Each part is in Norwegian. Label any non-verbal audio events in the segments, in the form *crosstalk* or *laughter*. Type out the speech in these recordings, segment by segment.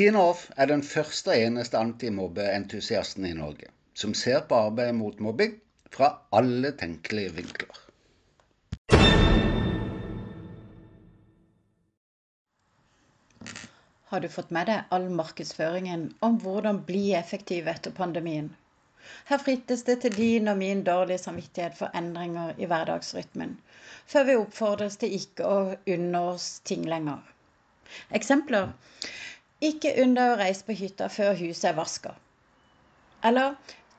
Tine Off er den første og eneste antimobbeentusiasten i Norge som ser på arbeidet mot mobbing fra alle tenkelige vinkler. Har du fått med deg all markedsføringen om hvordan bli effektiv etter pandemien? Her frittes det til din og min dårlige samvittighet for endringer i hverdagsrytmen, før vi oppfordres til ikke å unne oss ting lenger. Eksempler ikke unn å reise på hytta før huset er vaska. Eller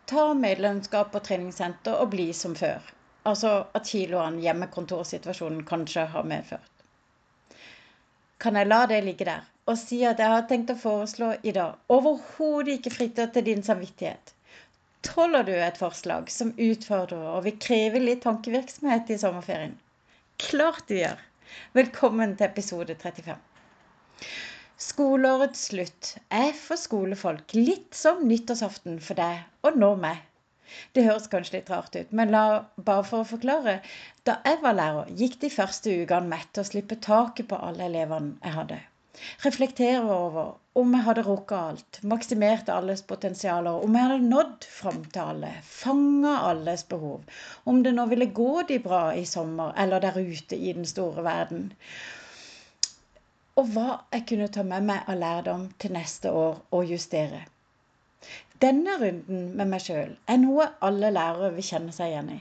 ta medlemskap på treningssenter og bli som før. Altså at kiloene hjemmekontorsituasjonen kanskje har medført. Kan jeg la det ligge der og si at jeg har tenkt å foreslå i dag overhodet ikke fritter til din samvittighet? Tåler du et forslag som utfordrer og vil kreve litt tankevirksomhet i sommerferien? Klart du gjør! Velkommen til episode 35. Skoleårets slutt er for skolefolk litt som nyttårsaften for deg og nå meg. Det høres kanskje litt rart ut, men la, bare for å forklare. Da jeg var lærer, gikk de første ukene med til å slippe taket på alle elevene jeg hadde. Reflektere over om jeg hadde rukket alt, maksimert alles potensialer, om jeg hadde nådd fram til alle, fanga alles behov, om det nå ville gå de bra i sommer eller der ute i den store verden og hva jeg kunne ta med meg av lærdom til neste år og justere. Denne runden med meg sjøl er noe alle lærere vil kjenne seg igjen i.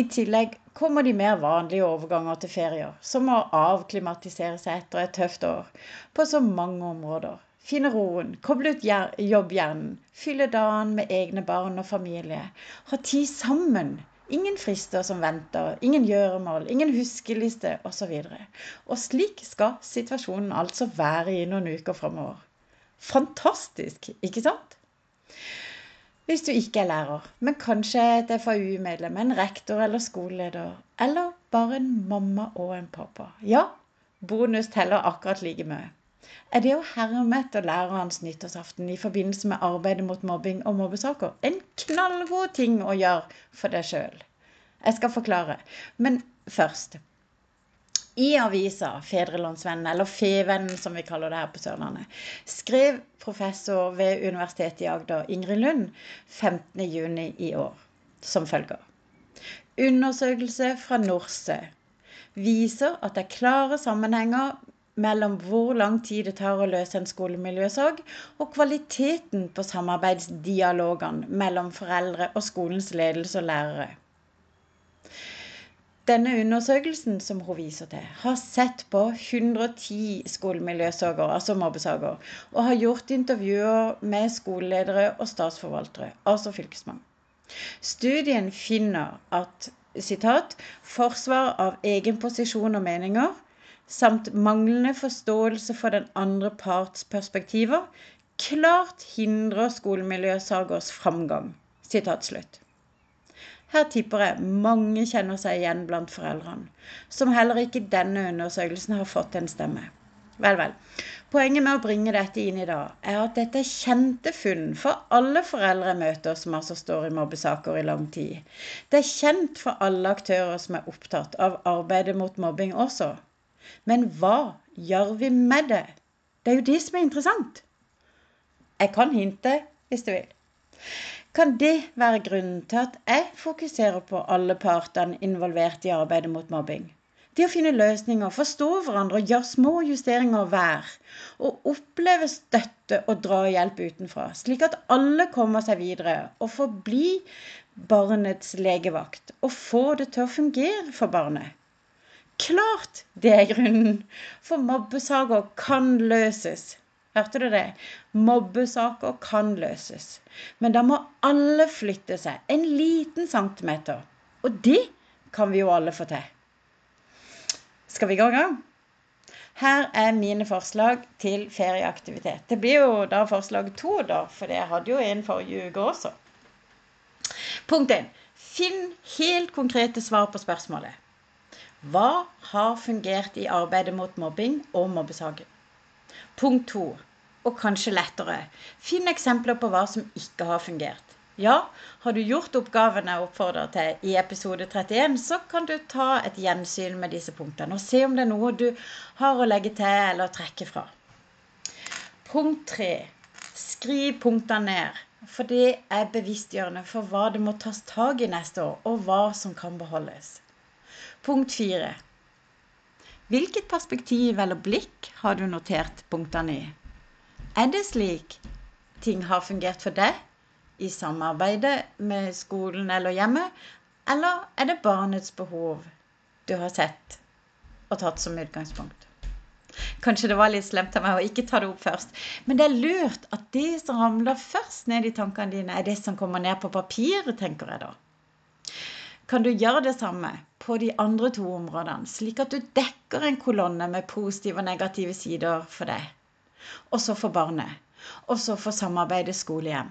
I tillegg kommer de mer vanlige overganger til ferier, som å avklimatisere seg etter et tøft år på så mange områder. Finne roen, koble ut jobbhjernen, fylle dagen med egne barn og familie. Ha tid sammen Ingen frister som venter, ingen gjøremål, ingen huskeliste osv. Og, og slik skal situasjonen altså være i noen uker framover. Fantastisk, ikke sant? Hvis du ikke er lærer, men kanskje et FAU-medlem, en rektor eller skoleleder, eller bare en mamma og en pappa. Ja, bonus teller akkurat like mye er det å herme etter lærerens nyttårsaften i forbindelse med arbeidet mot mobbing og mobbesaker en knallgod ting å gjøre for deg sjøl. Jeg skal forklare. Men først. I avisa Fedrelandsvennen, eller Fevennen som vi kaller det her på Sørlandet, skrev professor ved Universitetet i Agder, Ingrid Lund, 15.6 i år som følger. Undersøkelse fra Norse viser at det er klare sammenhenger mellom hvor lang tid det tar å løse en skolemiljøsak, og kvaliteten på samarbeidsdialogene mellom foreldre og skolens ledelse og lærere. Denne undersøkelsen som hun viser til, har sett på 110 skolemiljøsaker, altså mobbesaker, og har gjort intervjuer med skoleledere og statsforvaltere, altså fylkesmann. Studien finner at sitat, forsvar av egen posisjon og meninger samt manglende forståelse for den andre parts perspektiver klart hindrer skolemiljøsagers framgang. Her tipper jeg mange kjenner seg igjen blant foreldrene, som heller ikke i denne undersøkelsen har fått en stemme. Vel, vel. Poenget med å bringe dette inn i dag, er at dette er kjente funn for alle foreldre jeg møter som altså står i mobbesaker i lang tid. Det er kjent for alle aktører som er opptatt av arbeidet mot mobbing også. Men hva gjør vi med det? Det er jo det som er interessant. Jeg kan hinte hvis du vil. Kan det være grunnen til at jeg fokuserer på alle partene involvert i arbeidet mot mobbing? Det å finne løsninger, forstå hverandre gjøre små justeringer hver. Og oppleve støtte og dra hjelp utenfra, slik at alle kommer seg videre og får bli barnets legevakt og få det til å fungere for barnet. Klart det er grunnen! For mobbesaker kan løses. Hørte du det? Mobbesaker kan løses. Men da må alle flytte seg en liten centimeter. Og det kan vi jo alle få til. Skal vi gå i gang? Her er mine forslag til ferieaktivitet. Det blir jo da forslag to, da, for jeg hadde jo en forrige uke også. Punkt 1. Finn helt konkrete svar på spørsmålet. Hva har fungert i arbeidet mot mobbing og mobbesaken? Punkt to, og kanskje lettere, finn eksempler på hva som ikke har fungert. Ja, har du gjort oppgaven jeg oppfordrer til i episode 31, så kan du ta et gjensyn med disse punktene og se om det er noe du har å legge til eller trekke fra. Punkt tre. Skriv punktene ned. For det er bevisstgjørende for hva det må tas tak i neste år, og hva som kan beholdes. Punkt fire. Hvilket perspektiv eller blikk har du notert punktene i? Er det slik ting har fungert for deg i samarbeidet med skolen eller hjemmet, eller er det barnets behov du har sett og tatt som utgangspunkt? Kanskje det var litt slemt av meg å ikke ta det opp først, men det er lurt at det som ramler først ned i tankene dine, er det som kommer ned på papiret, tenker jeg da. Kan du gjøre det samme på de andre to områdene, slik at du dekker en kolonne med positive og negative sider for deg. Og så for barnet. Og så for samarbeidet skole-hjem.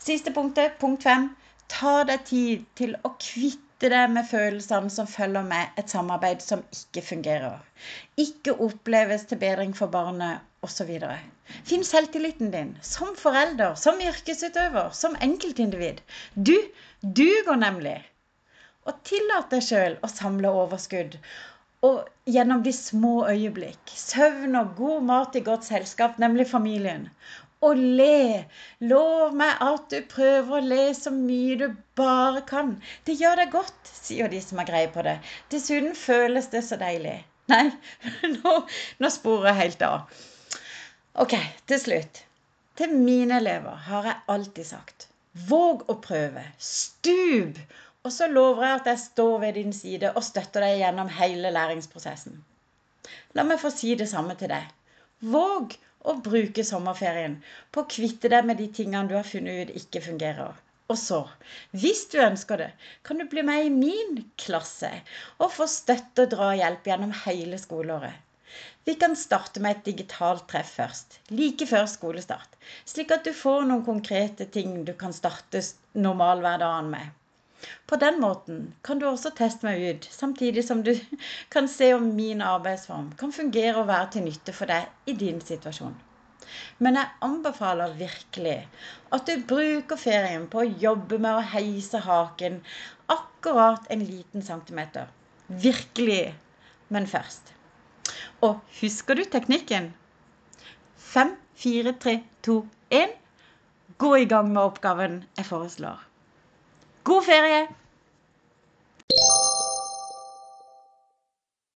Siste punktet, punkt fem. Ta deg tid til å kvitte deg med følelsene som følger med et samarbeid som ikke fungerer. Ikke oppleves til bedring for barnet osv. Finn selvtilliten din som forelder, som yrkesutøver, som enkeltindivid. Du duger nemlig og tillat deg sjøl å samle overskudd. Og gjennom de små øyeblikk, søvn og god mat i godt selskap, nemlig familien. Og le. Lov meg at du prøver å le så mye du bare kan. Det gjør deg godt, sier de som har greie på det. Dessuten føles det så deilig. Nei, *laughs* nå, nå sporer jeg helt av. OK, til slutt. Til mine elever har jeg alltid sagt våg å prøve. Stup og så lover jeg at jeg står ved din side og støtter deg gjennom hele læringsprosessen. La meg få si det samme til deg. Våg å bruke sommerferien på å kvitte deg med de tingene du har funnet ut ikke fungerer. Og så, hvis du ønsker det, kan du bli med i min klasse og få støtte og drahjelp gjennom hele skoleåret. Vi kan starte med et digitalt treff først, like før skolestart, slik at du får noen konkrete ting du kan starte normalhverdagen med. På den måten kan du også teste meg ut, samtidig som du *laughs* kan se om min arbeidsform kan fungere og være til nytte for deg i din situasjon. Men jeg anbefaler virkelig at du bruker ferien på å jobbe med å heise haken akkurat en liten centimeter. Virkelig. Men først. Og husker du teknikken? 5, 4, 3, 2, 1. Gå i gang med oppgaven jeg foreslår. God ferie!